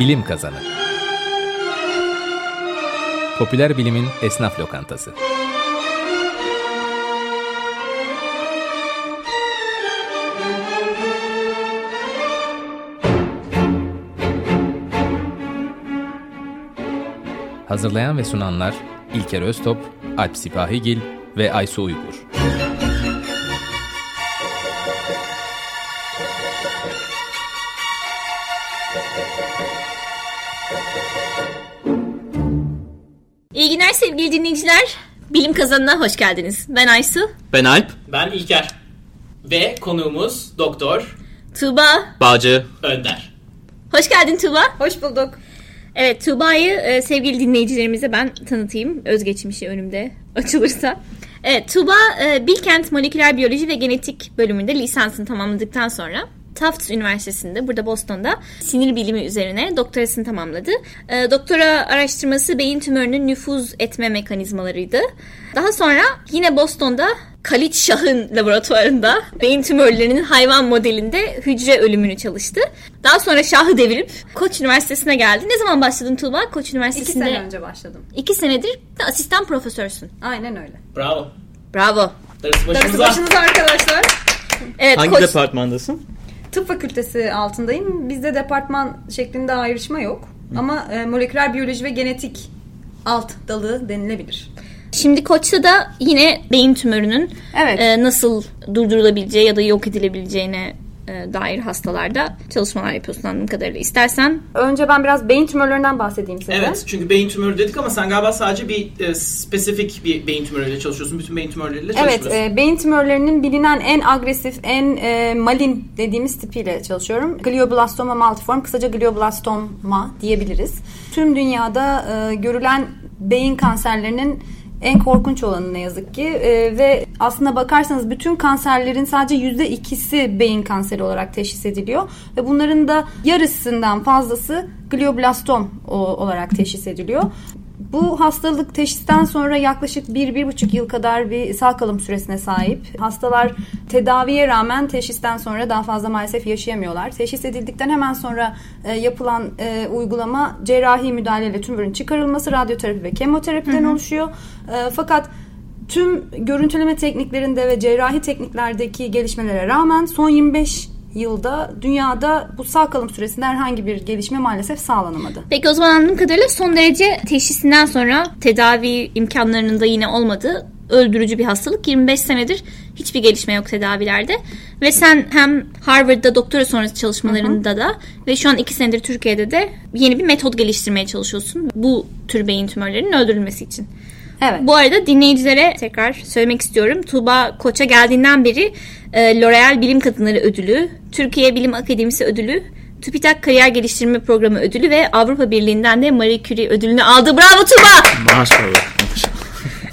Bilim Kazanı Popüler Bilimin Esnaf Lokantası Hazırlayan ve sunanlar İlker Öztop, Alp Sipahigil ve Aysu Uygur. Bilim kazanına hoş geldiniz. Ben Aysu. Ben Alp. Ben İlker. Ve konuğumuz Doktor Tuğba. Bağcı. Önder. Hoş geldin Tuğba. Hoş bulduk. Evet Tuğba'yı e, sevgili dinleyicilerimize ben tanıtayım. Özgeçmişi önümde açılırsa. Evet Tuğba e, Bilkent Moleküler Biyoloji ve Genetik bölümünde lisansını tamamladıktan sonra Tufts Üniversitesi'nde burada Boston'da sinir bilimi üzerine doktorasını tamamladı. E, doktora araştırması beyin tümörünün nüfuz etme mekanizmalarıydı. Daha sonra yine Boston'da Kalit Şah'ın laboratuvarında beyin tümörlerinin hayvan modelinde hücre ölümünü çalıştı. Daha sonra Şah'ı devirip Koç Üniversitesi'ne geldi. Ne zaman başladın Tuğba? Koç İki Üniversitesi'nde. sene önce başladım. İki senedir de asistan profesörsün. Aynen öyle. Bravo. Bravo. Darısı Darısı başımıza. başınıza arkadaşlar. Evet, Hangi Koç- departmandasın? Tıp fakültesi altındayım. Bizde departman şeklinde ayrışma yok. Ama e, moleküler biyoloji ve genetik alt dalı denilebilir. Şimdi Koç'ta da yine beyin tümörünün Evet. e, nasıl durdurulabileceği ya da yok edilebileceğine dair hastalarda çalışmalar yapıyorsun anladığım kadarıyla. İstersen Önce ben biraz beyin tümörlerinden bahsedeyim size. Evet çünkü beyin tümörü dedik ama sen galiba sadece bir e, spesifik bir beyin tümörüyle çalışıyorsun. Bütün beyin tümörleriyle Evet, çalışmıyorsun. e, beyin tümörlerinin bilinen en agresif, en e, malin dediğimiz tipiyle çalışıyorum. Glioblastoma multiform, kısaca glioblastoma diyebiliriz. Tüm dünyada e, görülen beyin kanserlerinin en korkunç olanı ne yazık ki E, ve aslına bakarsanız bütün kanserlerin sadece yüzde ikisi beyin kanseri olarak teşhis ediliyor ve bunların da yarısından fazlası glioblastom olarak teşhis ediliyor. Bu hastalık teşhisten sonra yaklaşık 1-1,5 yıl kadar bir sağ kalım süresine sahip. Hastalar tedaviye rağmen teşhisten sonra daha fazla maalesef yaşayamıyorlar. Teşhis edildikten hemen sonra e, yapılan e, uygulama cerrahi müdahaleyle tümörün çıkarılması, radyoterapi ve kemoterapiden oluşuyor. E, fakat tüm görüntüleme tekniklerinde ve cerrahi tekniklerdeki gelişmelere rağmen son 25 yılda dünyada bu sağ kalım süresinde herhangi bir gelişme maalesef sağlanamadı. peki o zaman anladığım kadarıyla son derece teşhisinden sonra tedavi imkanlarının da yine olmadığı öldürücü bir hastalık. 25 senedir hiçbir gelişme yok tedavilerde. Ve sen hem Harvard'da doktora sonrası çalışmalarında da ve şu an 2 senedir Türkiye'de de yeni bir metot geliştirmeye çalışıyorsun. Bu tür beyin tümörlerinin öldürülmesi için. Evet. Bu arada dinleyicilere tekrar söylemek istiyorum. Tuğba Koç'a geldiğinden beri e, L'Oreal Bilim Kadınları Ödülü, Türkiye Bilim Akademisi Ödülü, TÜBİTAK Kariyer Geliştirme Programı Ödülü ve Avrupa Birliği'nden de Marie Curie ödülünü aldı. Bravo Tuğba! Maşallah.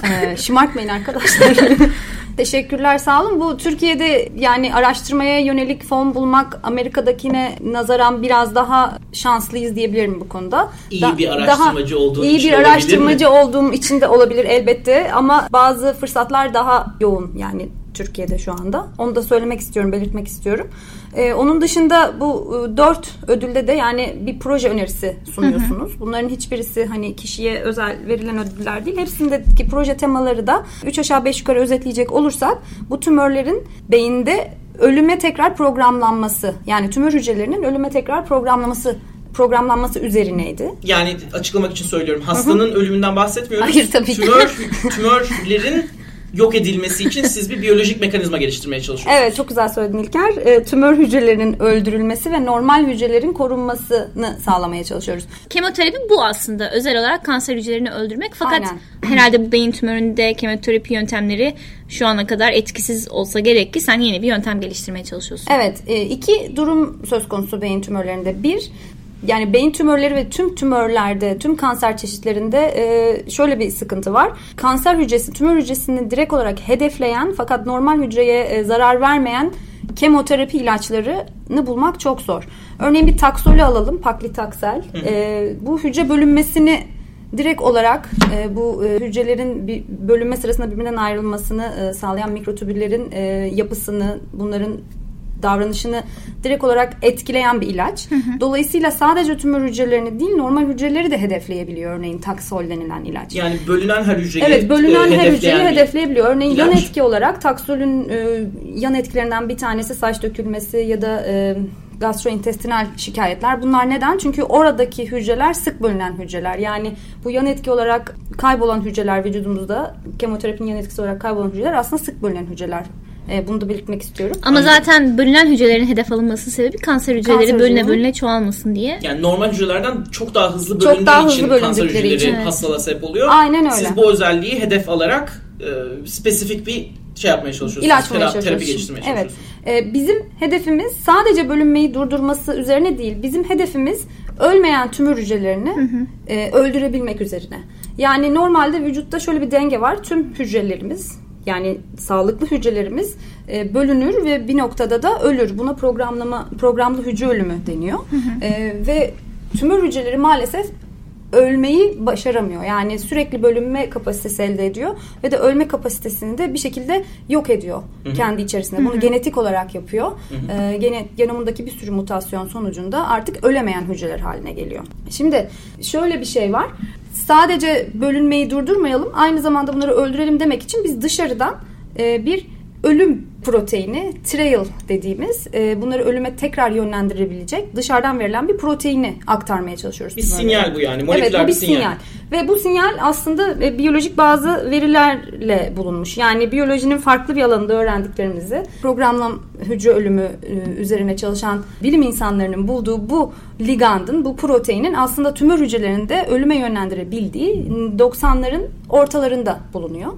Ee, şımartmayın arkadaşlar. Teşekkürler sağ olun. Bu Türkiye'de yani araştırmaya yönelik fon bulmak Amerika'dakine nazaran biraz daha şanslıyız diyebilirim bu konuda. İyi bir araştırmacı olduğun iyi için bir araştırmacı mi? olduğum için de olabilir elbette ama bazı fırsatlar daha yoğun yani Türkiye'de şu anda. Onu da söylemek istiyorum, belirtmek istiyorum. Ee, onun dışında bu e, dört ödülde de yani bir proje önerisi sunuyorsunuz. Bunların hiçbirisi hani kişiye özel verilen ödüller değil. Hepsindeki proje temaları da 3 aşağı 5 yukarı özetleyecek olursak bu tümörlerin beyinde ölüme tekrar programlanması yani tümör hücrelerinin ölüme tekrar programlaması programlanması üzerineydi. Yani açıklamak için söylüyorum. Hastanın ölümünden bahsetmiyoruz. Hayır, tabii ki. Tümör, tümörlerin yok edilmesi için siz bir biyolojik mekanizma geliştirmeye çalışıyorsunuz. Evet çok güzel söyledin İlker. E, tümör hücrelerinin öldürülmesi ve normal hücrelerin korunmasını sağlamaya çalışıyoruz. Kemoterapi bu aslında. Özel olarak kanser hücrelerini öldürmek. Fakat Aynen. herhalde bu beyin tümöründe kemoterapi yöntemleri şu ana kadar etkisiz olsa gerek ki sen yeni bir yöntem geliştirmeye çalışıyorsun. Evet e, iki durum söz konusu beyin tümörlerinde. Bir yani beyin tümörleri ve tüm tümörlerde, tüm kanser çeşitlerinde e, şöyle bir sıkıntı var. Kanser hücresi, tümör hücresini direkt olarak hedefleyen fakat normal hücreye e, zarar vermeyen kemoterapi ilaçlarını bulmak çok zor. Örneğin bir taksolü alalım, paklitaksel. E, bu hücre bölünmesini direkt olarak e, bu e, hücrelerin bir bölünme sırasında birbirinden ayrılmasını e, sağlayan mikrotübüllerin e, yapısını, bunların davranışını direkt olarak etkileyen bir ilaç. Dolayısıyla sadece tümör hücrelerini değil normal hücreleri de hedefleyebiliyor örneğin Taxol denilen ilaç. Yani bölünen her hücreyi Evet bölünen e, her hücreyi hedefleyebiliyor. Örneğin yan ilaç. etki olarak taksolün e, yan etkilerinden bir tanesi saç dökülmesi ya da e, gastrointestinal şikayetler. Bunlar neden? Çünkü oradaki hücreler sık bölünen hücreler. Yani bu yan etki olarak kaybolan hücreler vücudumuzda kemoterapinin yan etkisi olarak kaybolan hücreler aslında sık bölünen hücreler. E, bunu da belirtmek istiyorum. Ama zaten bölünen hücrelerin hedef alınması sebebi kanser hücreleri Kanser bölüne hücreleri. bölüne çoğalmasın diye. Yani normal hücrelerden çok daha hızlı Çok bölündüğü daha için hızlı kanser hücreleri için, evet. hastalığa sebep oluyor. Aynen öyle. Siz bu özelliği hedef alarak e, spesifik bir şey yapmaya çalışıyorsunuz. İlaç bulmaya Tera- çalışıyoruz. Terapi geliştirmeye Evet. çalışıyorsunuz. Ee, bizim hedefimiz sadece bölünmeyi durdurması üzerine değil. Bizim hedefimiz ölmeyen tümör hücrelerini e, öldürebilmek üzerine. Yani normalde vücutta şöyle bir denge var. Tüm hücrelerimiz yani sağlıklı hücrelerimiz e, bölünür ve bir noktada da ölür. Buna programlama programlı hücre ölümü deniyor. E, ve tümör hücreleri maalesef ölmeyi başaramıyor. Yani sürekli bölünme kapasitesi elde ediyor ve de ölme kapasitesini de bir şekilde yok ediyor kendi içerisinde. Bunu genetik olarak yapıyor. Ee, gene, genomundaki bir sürü mutasyon sonucunda artık ölemeyen hücreler haline geliyor. Şimdi şöyle bir şey var. Sadece bölünmeyi durdurmayalım. Aynı zamanda bunları öldürelim demek için biz dışarıdan e, bir ölüm proteini, trail dediğimiz e, bunları ölüme tekrar yönlendirebilecek dışarıdan verilen bir proteini aktarmaya çalışıyoruz. Bir sinyal bu yani. Moleküler Evet bu bir sinyal. sinyal. Ve bu sinyal aslında e, biyolojik bazı verilerle bulunmuş. Yani biyolojinin farklı bir alanında öğrendiklerimizi programlam hücre ölümü e, üzerine çalışan bilim insanlarının bulduğu bu ligandın, bu proteinin aslında tümör hücrelerinde ölüme yönlendirebildiği 90'ların ortalarında bulunuyor.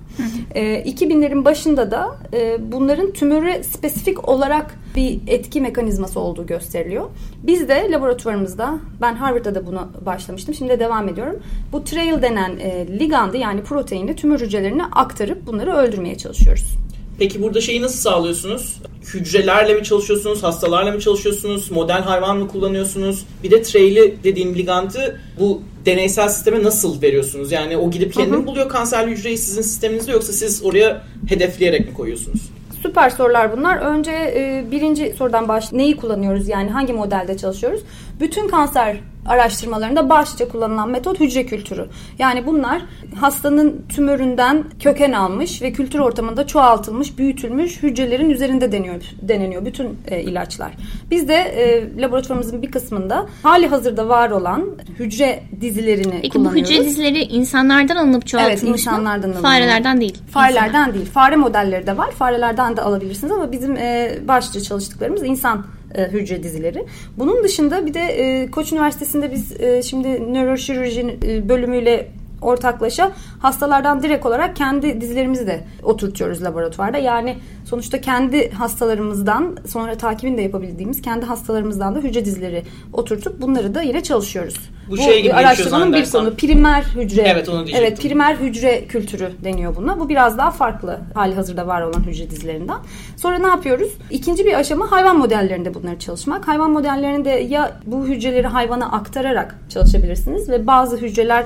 E, 2000'lerin başında da e, bunların tümöre spesifik olarak bir etki mekanizması olduğu gösteriliyor. Biz de laboratuvarımızda, ben Harvard'da da buna başlamıştım, şimdi de devam ediyorum. Bu trail denen e, ligandı yani proteini tümör hücrelerine aktarıp bunları öldürmeye çalışıyoruz. Peki burada şeyi nasıl sağlıyorsunuz? Hücrelerle mi çalışıyorsunuz? Hastalarla mı çalışıyorsunuz? Model hayvan mı kullanıyorsunuz? Bir de treyli dediğim ligantı bu deneysel sisteme nasıl veriyorsunuz? Yani o gidip kendini buluyor kanserli hücreyi sizin sisteminizde yoksa siz oraya hedefleyerek mi koyuyorsunuz? Süper sorular bunlar. Önce e, birinci sorudan baş neyi kullanıyoruz yani hangi modelde çalışıyoruz? Bütün kanser araştırmalarında başlıca kullanılan metot hücre kültürü. Yani bunlar hastanın tümöründen köken almış ve kültür ortamında çoğaltılmış, büyütülmüş hücrelerin üzerinde deniyor, deneniyor bütün e, ilaçlar. Biz de e, laboratuvarımızın bir kısmında hali hazırda var olan hücre dizilerini Peki bu kullanıyoruz. hücre dizileri insanlardan alınıp çoğaltılmış Evet, mı? insanlardan alınıyor. Farelerden değil. Farelerden değil. Fare modelleri de var. Farelerden de alabilirsiniz ama bizim e, başlıca çalıştıklarımız insan e, hücre dizileri. Bunun dışında bir de e, Koç Üniversitesi'nde biz e, şimdi nöroşirurji e, bölümüyle ortaklaşa hastalardan direkt olarak kendi dizilerimizi de oturtuyoruz laboratuvarda. Yani sonuçta kendi hastalarımızdan sonra takibini de yapabildiğimiz kendi hastalarımızdan da hücre dizileri oturtup bunları da yine çalışıyoruz. Bu şey gibi araştırmanın bir konu. Primer hücre. Evet, onu diyecektim. Evet, primer hücre kültürü deniyor buna. Bu biraz daha farklı hali hazırda var olan hücre dizilerinden. Sonra ne yapıyoruz? İkinci bir aşama hayvan modellerinde bunları çalışmak. Hayvan modellerinde ya bu hücreleri hayvana aktararak çalışabilirsiniz ve bazı hücreler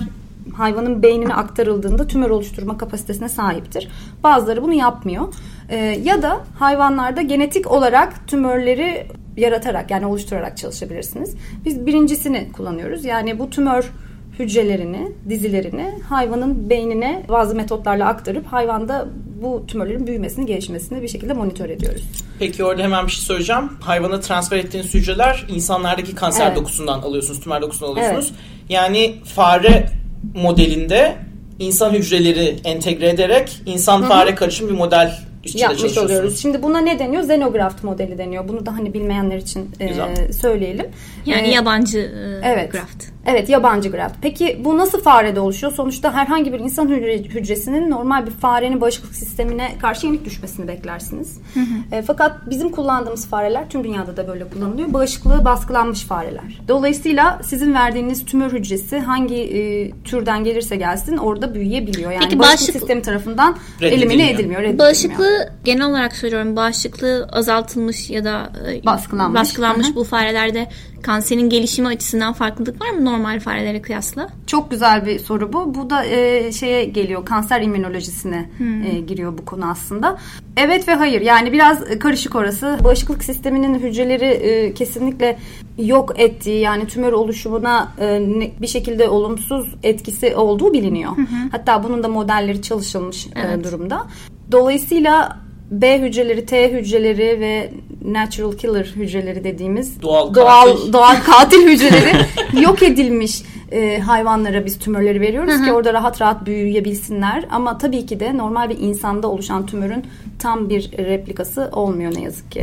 hayvanın beynine aktarıldığında tümör oluşturma kapasitesine sahiptir. Bazıları bunu yapmıyor. Ee, ya da hayvanlarda genetik olarak tümörleri yaratarak yani oluşturarak çalışabilirsiniz. Biz birincisini kullanıyoruz. Yani bu tümör hücrelerini, dizilerini hayvanın beynine bazı metotlarla aktarıp hayvanda bu tümörlerin büyümesini, gelişmesini bir şekilde monitör ediyoruz. Peki orada hemen bir şey söyleyeceğim. Hayvana transfer ettiğiniz hücreler insanlardaki kanser Evet. dokusundan alıyorsunuz, tümör dokusundan alıyorsunuz. Yani fare modelinde insan hücreleri entegre ederek insan fare karışım bir model yapmış oluyoruz. Şimdi buna ne deniyor? Xenograft modeli deniyor. Bunu da hani bilmeyenler için e, söyleyelim. Yani E, yabancı e, Evet. graft. Evet yabancı graft. Peki bu nasıl farede oluşuyor? Sonuçta herhangi bir insan hücre- hücresinin normal bir farenin bağışıklık sistemine karşı yenik düşmesini beklersiniz. E, fakat bizim kullandığımız fareler tüm dünyada da böyle kullanılıyor. Bağışıklığı baskılanmış fareler. Dolayısıyla sizin verdiğiniz tümör hücresi hangi e, türden gelirse gelsin orada büyüyebiliyor. Yani Peki bağışıklık bağışıklık- sistemi tarafından Reddedilmiyor. elimine edilmiyor. reddedilmiyor. Bağışıklığı genel olarak söylüyorum. Bağışıklığı azaltılmış ya da e, Baskılanmış. baskılanmış Hı hı. bu farelerde kanserin gelişimi açısından farklılık var mı normal farelere kıyasla? Çok güzel bir soru bu. Bu da e, şeye geliyor kanser immünolojisine e, giriyor bu konu aslında. Evet ve hayır yani biraz karışık orası. Bağışıklık sisteminin hücreleri e, kesinlikle yok ettiği yani tümör oluşumuna e, bir şekilde olumsuz etkisi olduğu biliniyor. Hatta bunun da modelleri çalışılmış e, Evet. durumda. Dolayısıyla B hücreleri, T hücreleri ve natural killer hücreleri dediğimiz Doğal doğal katil. doğal katil hücreleri yok edilmiş e, hayvanlara biz tümörleri veriyoruz ki orada rahat rahat büyüyebilsinler. Ama tabii ki de normal bir insanda oluşan tümörün tam bir replikası olmuyor ne yazık ki.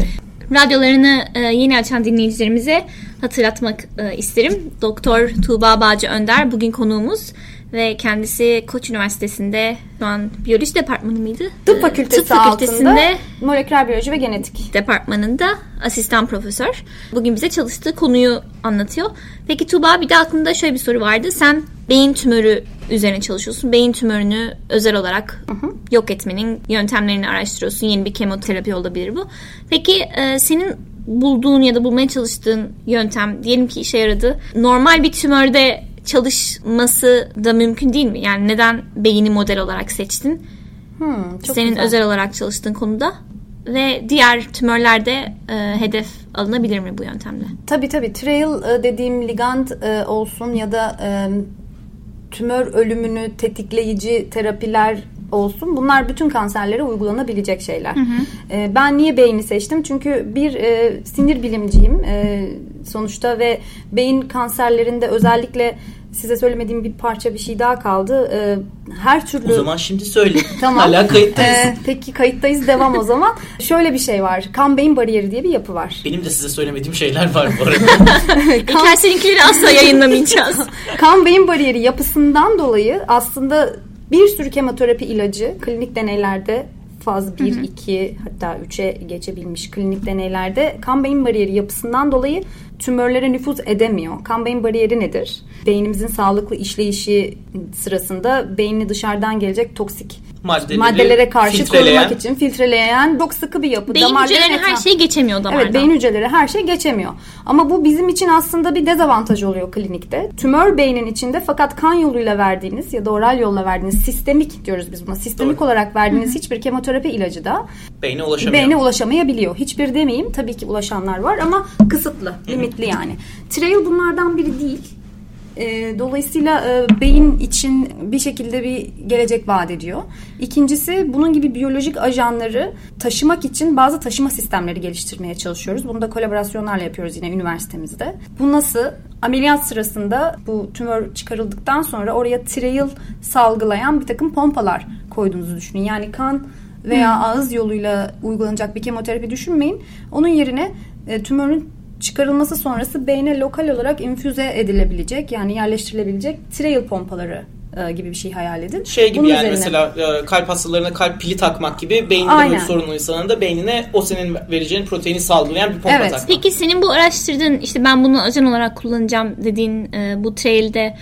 Radyolarını e, yeni açan dinleyicilerimize hatırlatmak e, isterim. Doktor Tuğba Bağcı Önder bugün konuğumuz ve kendisi Koç Üniversitesi'nde şu an biyoloji departmanı mıydı? Tıp fakültesi Tıp fakültesinde altında moleküler biyoloji ve genetik. departmanında asistan profesör. Bugün bize çalıştığı konuyu anlatıyor. Peki Tuğba bir de aklımda şöyle bir soru vardı. Sen beyin tümörü üzerine çalışıyorsun. Beyin tümörünü özel olarak yok etmenin yöntemlerini araştırıyorsun. Yeni bir kemoterapi olabilir bu. Peki e, senin bulduğun ya da bulmaya çalıştığın yöntem diyelim ki işe yaradı. Normal bir tümörde çalışması da mümkün değil mi? Yani neden beyni model olarak seçtin? Hmm, çok Senin güzel. özel olarak çalıştığın konuda ve diğer tümörlerde e, hedef alınabilir mi bu yöntemle? Tabii tabii. Trail e, dediğim ligand e, olsun ya da e, tümör ölümünü tetikleyici terapiler olsun. Bunlar bütün kanserlere uygulanabilecek şeyler. E, ben niye beyni seçtim? Çünkü bir e, sinir bilimciyim e, sonuçta ve beyin kanserlerinde özellikle size söylemediğim bir parça bir şey daha kaldı. E, her türlü O zaman şimdi söyle. Tamam. Hala kayıttayız. Ee, peki kayıttayız devam o zaman. Şöyle bir şey var. Kan beyin bariyeri diye bir yapı var. Benim de size söylemediğim şeyler var bu arada. İlker seninkileri asla yayınlamayacağız. Kan beyin bariyeri yapısından dolayı aslında bir sürü kemoterapi ilacı klinik deneylerde faz 1, 2 hatta 3'e geçebilmiş klinik deneylerde kan beyin bariyeri yapısından dolayı tümörlere nüfuz edemiyor. Kan beyin bariyeri nedir? Beynimizin sağlıklı işleyişi sırasında beyni dışarıdan gelecek toksik Maddeleri maddelere karşı korumak için filtreleyen çok sıkı bir yapı. Beyin hücrelerine her etraf- şey geçemiyor damardan. Evet beyin hücreleri her şey geçemiyor. Ama bu bizim için aslında bir dezavantaj oluyor klinikte. Tümör beynin içinde fakat kan yoluyla verdiğiniz ya da oral yolla verdiğiniz sistemik diyoruz biz buna. Sistemik Doğru. olarak verdiğiniz hiçbir kemoterapi ilacı da Beyne ulaşamıyor. beyne ulaşamayabiliyor. Hiçbir demeyeyim. Tabii ki ulaşanlar var ama kısıtlı, limitli yani. Trail bunlardan biri değil. E, dolayısıyla e, beyin için bir şekilde bir gelecek vaat ediyor. İkincisi bunun gibi biyolojik ajanları taşımak için bazı taşıma sistemleri geliştirmeye çalışıyoruz. Bunu da kolaborasyonlarla yapıyoruz yine üniversitemizde. Bu nasıl? Ameliyat sırasında bu tümör çıkarıldıktan sonra oraya trail salgılayan bir takım pompalar koyduğunuzu düşünün. Yani kan veya ağız yoluyla uygulanacak bir kemoterapi düşünmeyin. Onun yerine e, tümörün çıkarılması sonrası beyne lokal olarak infüze edilebilecek yani yerleştirilebilecek trail pompaları e, gibi bir şey hayal edin. Şey gibi Bunun yani üzerine- mesela e, kalp hastalarına kalp pili takmak gibi beyninde Aynen. böyle sorunlu insanın da beynine o senin vereceğin proteini salgılayan bir pompa Evet. takmak. Peki senin bu araştırdığın işte ben bunu ajan olarak kullanacağım dediğin e, bu trail'de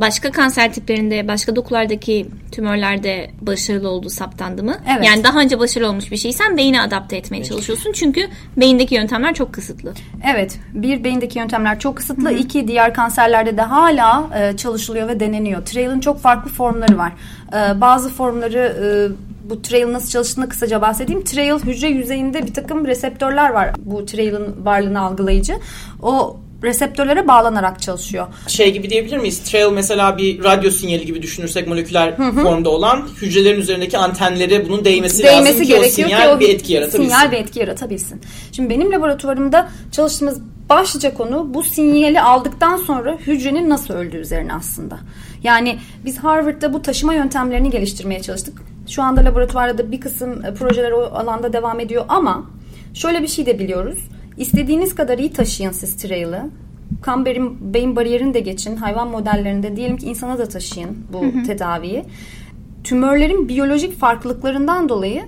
başka kanser tiplerinde, başka dokulardaki tümörlerde başarılı olduğu saptandı mı? Evet. Yani daha önce başarılı olmuş bir şeysen beyine adapte etmeye çalışıyorsun. Çünkü beyindeki yöntemler çok kısıtlı. Evet, bir beyindeki yöntemler çok kısıtlı. iki diğer kanserlerde de hala e, çalışılıyor ve deneniyor. Trail'in çok farklı formları var. E, bazı formları e, bu trail nasıl çalıştığını kısaca bahsedeyim. Trail hücre yüzeyinde bir takım reseptörler var. Bu trail'in varlığını algılayıcı. O reseptörlere bağlanarak çalışıyor. Şey gibi diyebilir miyiz? Trail mesela bir radyo sinyali gibi düşünürsek moleküler formda olan hücrelerin üzerindeki antenleri bunun değmesi, lazım değmesi ki o sinyal ki o bir etki yaratabilsin. Sinyal bir etki yaratabilsin. Şimdi benim laboratuvarımda çalıştığımız başlıca konu bu sinyali aldıktan sonra hücrenin nasıl öldüğü üzerine aslında. Yani biz Harvard'da bu taşıma yöntemlerini geliştirmeye çalıştık. Şu anda laboratuvarda da bir kısım e, projeler o alanda devam ediyor ama şöyle bir şey de biliyoruz. İstediğiniz kadar iyi taşıyın siz trail'ı. Kan beyin, beyin bariyerini de geçin. Hayvan modellerinde diyelim ki insana da taşıyın bu tedaviyi tümörlerin biyolojik farklılıklarından dolayı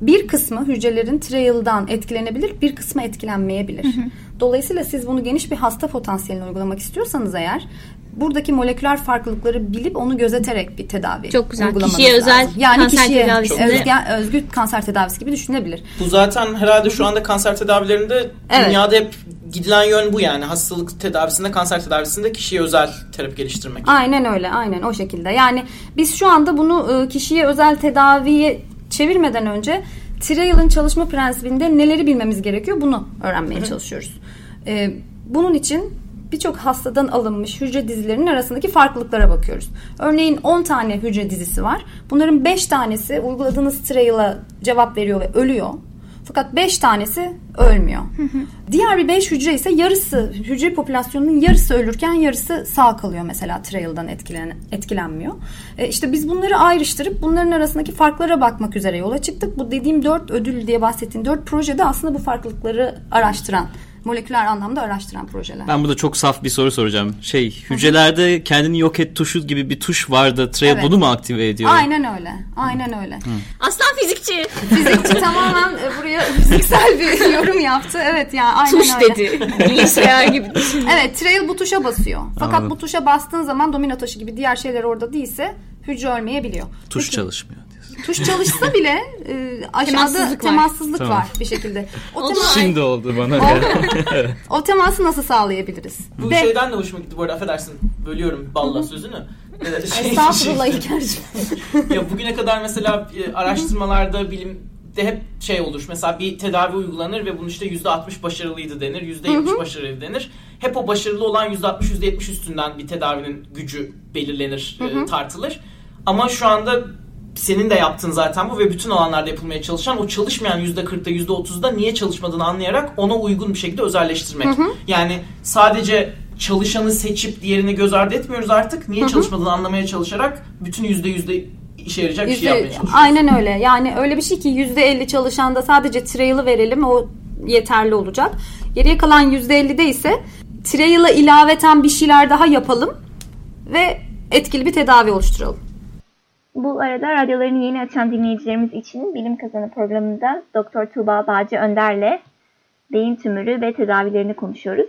bir kısmı hücrelerin trail'dan etkilenebilir, bir kısmı etkilenmeyebilir. Dolayısıyla siz bunu geniş bir hasta potansiyeline uygulamak istiyorsanız eğer buradaki moleküler farklılıkları bilip onu gözeterek bir tedavi Çok güzel. Kişiye özel lazım. Yani kanser kişiye tedavisinde- özgü, özgü kanser tedavisi gibi düşünebilir. Bu zaten herhalde şu anda kanser tedavilerinde Evet. dünyada hep gidilen yön bu yani. Hastalık tedavisinde, kanser tedavisinde kişiye özel terapi geliştirmek. Aynen öyle, aynen o şekilde. Yani biz şu anda bunu e, kişiye özel tedaviye çevirmeden önce trial'ın çalışma prensibinde neleri bilmemiz gerekiyor bunu öğrenmeye çalışıyoruz. E, bunun için birçok hastadan alınmış hücre dizilerinin arasındaki farklılıklara bakıyoruz. Örneğin 10 tane hücre dizisi var. Bunların 5 tanesi uyguladığınız trial'a cevap veriyor ve ölüyor. Fakat 5 tanesi ölmüyor. Diğer bir 5 hücre ise yarısı hücre popülasyonunun yarısı ölürken yarısı sağ kalıyor mesela trial'dan etkilen, etkilenmiyor. E işte biz bunları ayrıştırıp bunların arasındaki farklara bakmak üzere yola çıktık. Bu dediğim 4 ödül diye bahsettiğim 4 projede aslında bu farklılıkları araştıran moleküler anlamda araştıran projeler. Ben burada çok saf bir soru soracağım. Şey hücrelerde kendini yok et tuşu gibi bir tuş vardı. Trail Evet. bunu mu aktive ediyor? Aynen öyle. Aynen öyle. Aslan fizikçi. Fizikçi tamamen e, buraya fiziksel bir yorum yaptı. Evet yani aynen Tuş öyle. dedi. Bilgisayar gibi. Evet trail bu tuşa basıyor. Fakat Anladım. bu tuşa bastığın zaman domino taşı gibi diğer şeyler orada değilse hücre ölmeyebiliyor. Tuş Peki, çalışmıyor. Tuş çalışsa bile e, aşağıda Temassızlık var. temassızlık Tamam. var bir şekilde. O, O tema- Şimdi oldu bana. o teması nasıl sağlayabiliriz? Bu De- şeyden de hoşuma gitti bu arada affedersin. Bölüyorum balla sözünü. Ee, şey- Estağfurullah İlker'cim. ya bugüne kadar mesela e, araştırmalarda bilimde hep şey olur. Mesela bir tedavi uygulanır ve bunun işte %60 başarılıydı denir, %70 başarılı denir. Hep o başarılı olan %60 %70 üstünden bir tedavinin gücü belirlenir, e, tartılır. Ama şu anda senin de yaptığın zaten bu ve bütün alanlarda yapılmaya çalışan o çalışmayan %40'da %30'da niye çalışmadığını anlayarak ona uygun bir şekilde özelleştirmek. Yani sadece çalışanı seçip diğerini göz ardı etmiyoruz artık. Niye çalışmadığını anlamaya çalışarak bütün %100'de işe yarayacak bir şey Yüzde- yapmaya çalışıyoruz. aynen öyle. Yani öyle bir şey ki yüzde elli çalışanda sadece trail'ı verelim o yeterli olacak. Geriye kalan yüzde ellide ise trail'a ilaveten bir şeyler daha yapalım ve etkili bir tedavi oluşturalım. Bu arada radyolarını yeni açan dinleyicilerimiz için Bilim Kazanı programında Doktor Tuğba Bağcı Önder'le beyin tümörü ve tedavilerini konuşuyoruz.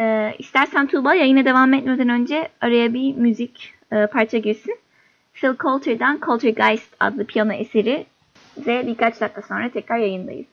Ee, istersen Tuğba yayına devam etmeden önce araya bir müzik e, parça girsin. Phil Coulter'dan Coultergeist adlı piyano eseri ve birkaç dakika sonra tekrar yayındayız.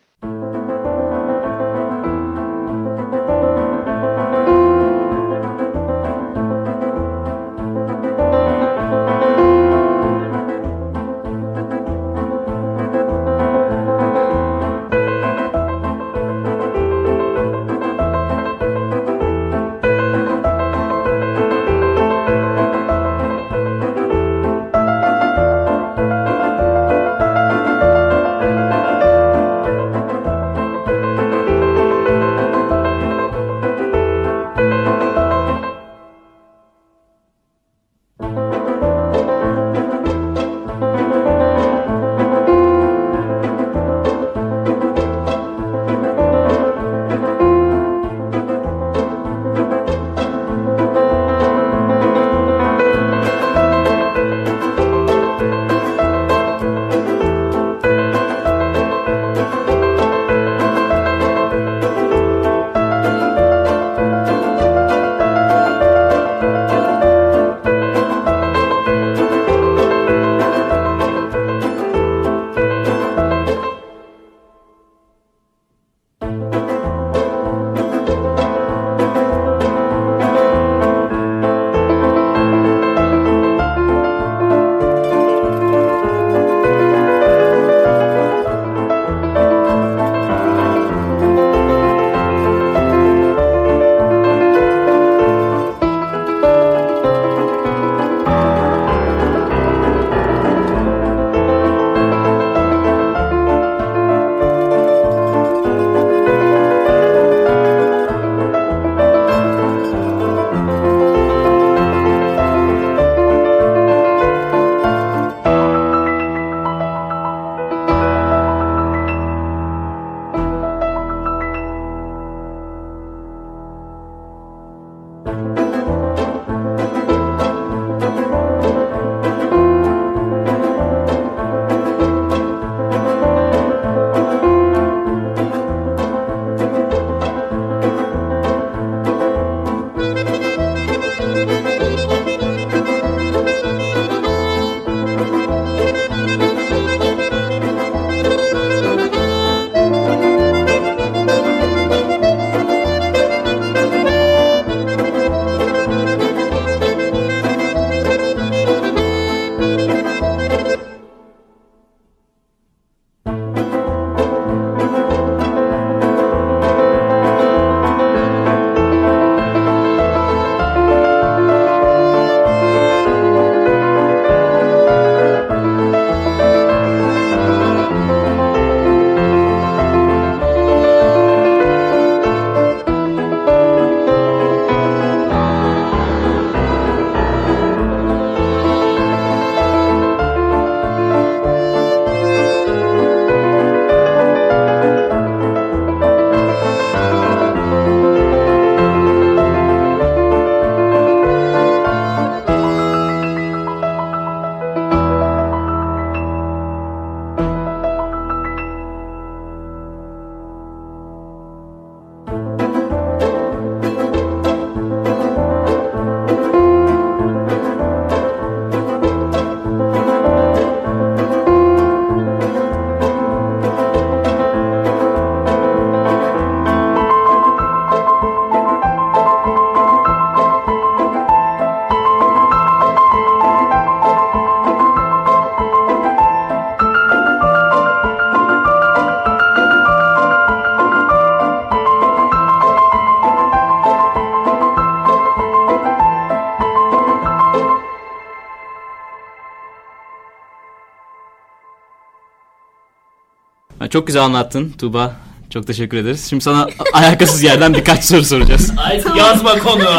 Ha, çok güzel anlattın Tuğba. Çok teşekkür ederiz. Şimdi sana alakasız yerden birkaç soru soracağız. Ay yazma konu.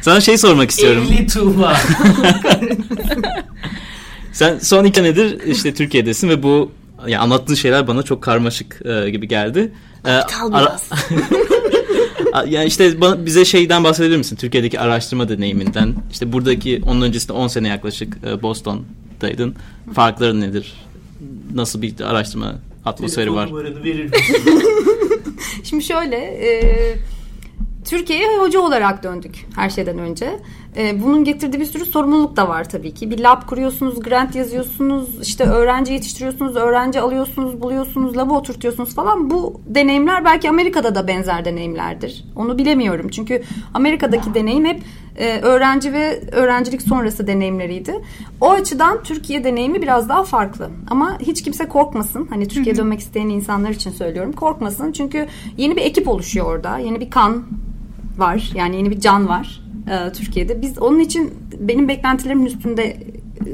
Sana şey sormak istiyorum. 50 Tuğba. Sen son iki senedir işte Türkiye'desin ve bu ya anlattığın şeyler bana çok karmaşık e, gibi geldi. E, Aptal biraz. A- yani işte bana, bize şeyden bahsedebilir misin? Türkiye'deki araştırma deneyiminden. İşte buradaki onun öncesinde 10 sene yaklaşık e, Boston'daydın. Farkları nedir? Nasıl bir araştırma atmosferi var? Verir misin? Şimdi şöyle, e, Türkiye'ye hoca olarak döndük her şeyden önce. E, bunun getirdiği bir sürü sorumluluk da var tabii ki. Bir lab kuruyorsunuz, grant yazıyorsunuz, işte öğrenci yetiştiriyorsunuz, öğrenci alıyorsunuz, buluyorsunuz, labı oturtuyorsunuz falan. Bu deneyimler belki Amerika'da da benzer deneyimlerdir. Onu bilemiyorum. Çünkü Amerika'daki deneyim hep e, öğrenci ve öğrencilik sonrası deneyimleriydi. O açıdan Türkiye deneyimi biraz daha farklı. Ama hiç kimse korkmasın. Hani Türkiye'ye dönmek isteyen insanlar için söylüyorum. Korkmasın. Çünkü yeni bir ekip oluşuyor orada. Yeni bir kan var. Yani yeni bir can var e, Türkiye'de. Biz onun için benim beklentilerimin üstünde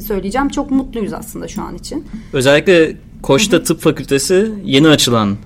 söyleyeceğim. Çok mutluyuz aslında şu an için. Özellikle Koç'ta tıp fakültesi yeni açılan e,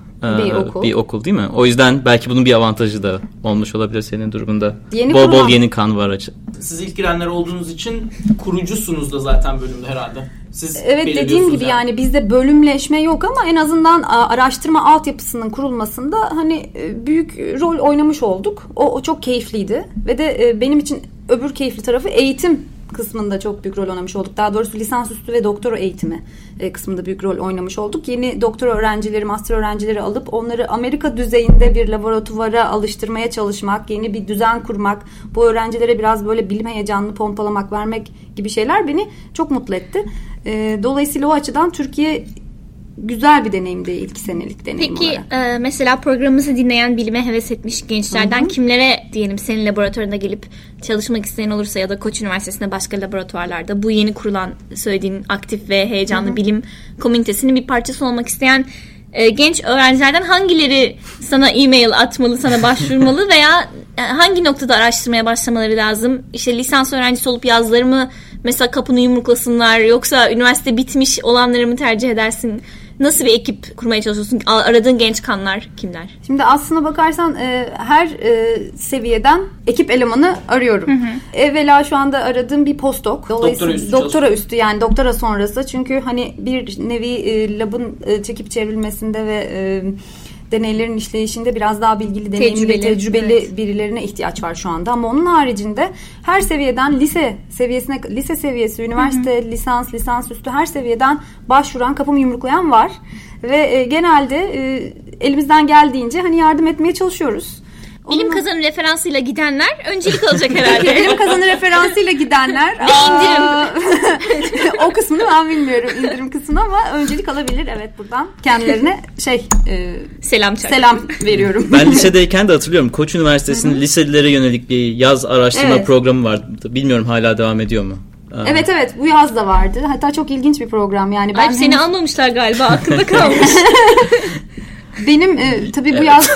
Bir okul. bir okul değil mi? O yüzden belki bunun bir avantajı da olmuş olabilir senin durumunda. Yeni bol bol kurulan- yeni kan var açı. Siz ilk girenler olduğunuz için kurucusunuz da zaten bölümde herhalde. Siz Evet dediğim gibi yani. bizde bölümleşme yok ama en azından araştırma altyapısının kurulmasında hani e, büyük rol oynamış olduk. O, o çok keyifliydi ve de e, benim için öbür keyifli tarafı eğitim kısmında çok büyük rol oynamış olduk. Daha doğrusu lisansüstü ve doktora eğitimi e, kısmında büyük rol oynamış olduk. Yeni doktora öğrencileri, master öğrencileri alıp onları Amerika düzeyinde bir laboratuvara alıştırmaya çalışmak, yeni bir düzen kurmak, bu öğrencilere biraz böyle bilim heyecanını pompalamak, vermek gibi şeyler beni çok mutlu etti. E, dolayısıyla o açıdan Türkiye güzel bir deneyimdi ilk senelik deneyim Peki olarak. e, mesela programımızı dinleyen bilime heves etmiş gençlerden kimlere diyelim senin laboratuvarına gelip çalışmak isteyen olursa ya da Koç Üniversitesi'nde başka laboratuvarlarda bu yeni kurulan söylediğin aktif ve heyecanlı bilim komünitesinin bir parçası olmak isteyen e, genç öğrencilerden hangileri sana e-mail atmalı, sana başvurmalı veya e, hangi noktada araştırmaya başlamaları lazım? İşte lisans öğrencisi olup yazları mı mesela kapını yumruklasınlar yoksa üniversite bitmiş olanları mı tercih edersin? Nasıl bir ekip kurmaya çalışıyorsun? Aradığın genç kanlar kimler? Şimdi aslına bakarsan e, her e, seviyeden ekip elemanı arıyorum. Evvela şu anda aradığım bir postdoc. Dolayısıyla üstü doktora üstü yani doktora sonrası. Çünkü hani bir nevi e, labın e, çekip çevrilmesinde ve e, deneylerin işleyişinde biraz daha bilgili, deneyimli, Tecrübeli, tecrübeli, evet. birilerine ihtiyaç var şu anda. Ama onun haricinde her seviyeden lise seviyesine, lise seviyesi, üniversite, lisans, lisansüstü her seviyeden başvuran, kapımı yumruklayan var. Ve e, genelde e, elimizden geldiğince hani yardım etmeye çalışıyoruz. Bilim kazanı referansıyla gidenler öncelik alacak herhalde. Bilim kazanı referansıyla gidenler. Ve indirim. o kısmını ben bilmiyorum indirim kısmını ama öncelik alabilir evet buradan kendilerine şey e, Selam çak. selam veriyorum. Ben lisedeyken de hatırlıyorum. Koç Üniversitesi'nin liselilere yönelik bir yaz araştırma Evet. programı vardı. Bilmiyorum hala devam ediyor mu? Aa, Evet evet bu yaz da vardı. Hatta çok ilginç bir program yani. Ben Alp seni henüz- almamışlar galiba aklında kalmış. Benim e, tabii bu yaz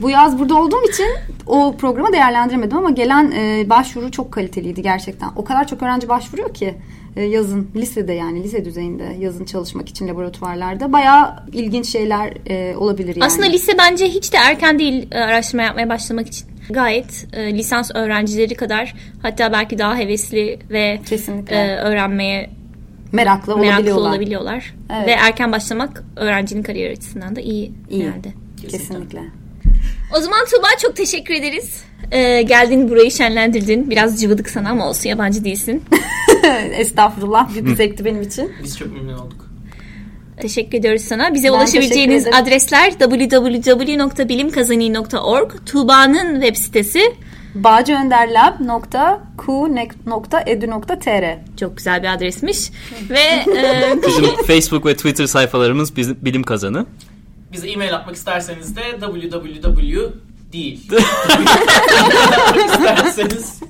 bu yaz burada olduğum için o programı değerlendiremedim ama gelen e, başvuru çok kaliteliydi gerçekten. O kadar çok öğrenci başvuruyor ki e, yazın lisede yani lise düzeyinde yazın çalışmak için laboratuvarlarda bayağı ilginç şeyler e, olabilir yani. Aslında lise bence hiç de erken değil e, araştırma yapmaya başlamak için. Gayet e, lisans öğrencileri kadar hatta belki daha hevesli ve Kesinlikle. e, öğrenmeye meraklı, meraklı olabiliyorlar. olabiliyorlar. Evet. Ve erken başlamak öğrencinin kariyer açısından da iyi, İyi. herhalde. Kesinlikle. O zaman Tuğba çok teşekkür ederiz. E, geldin burayı şenlendirdin. Biraz cıvıdık sana ama olsun yabancı değilsin. Estağfurullah. Büyük bir zevkti benim için. Biz çok memnun olduk. Teşekkür ediyoruz sana. Bize Ben ulaşabileceğiniz adresler www.bilimkazani.org, Tuğba'nın web sitesi. bağcıönderlab.ku.edu.tr Çok güzel bir adresmiş. Ve e, Bizim Facebook ve Twitter sayfalarımız bizim bilim kazanı. Bize e-mail atmak isterseniz de www değil. isterseniz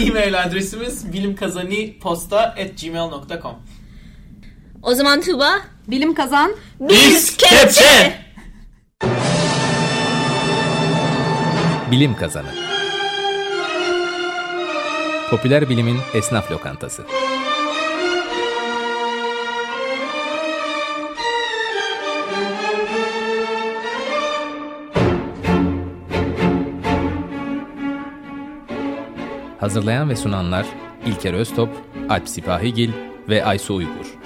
e-mail adresimiz bilimkazaniposta@gmail.com. o zaman Tuğba Bilim kazan. biz kepçe! Bilim Kazanı Popüler Bilimin Esnaf Lokantası Hazırlayan ve sunanlar İlker Öztop, Alp Sipahigil ve Aysu Uygur.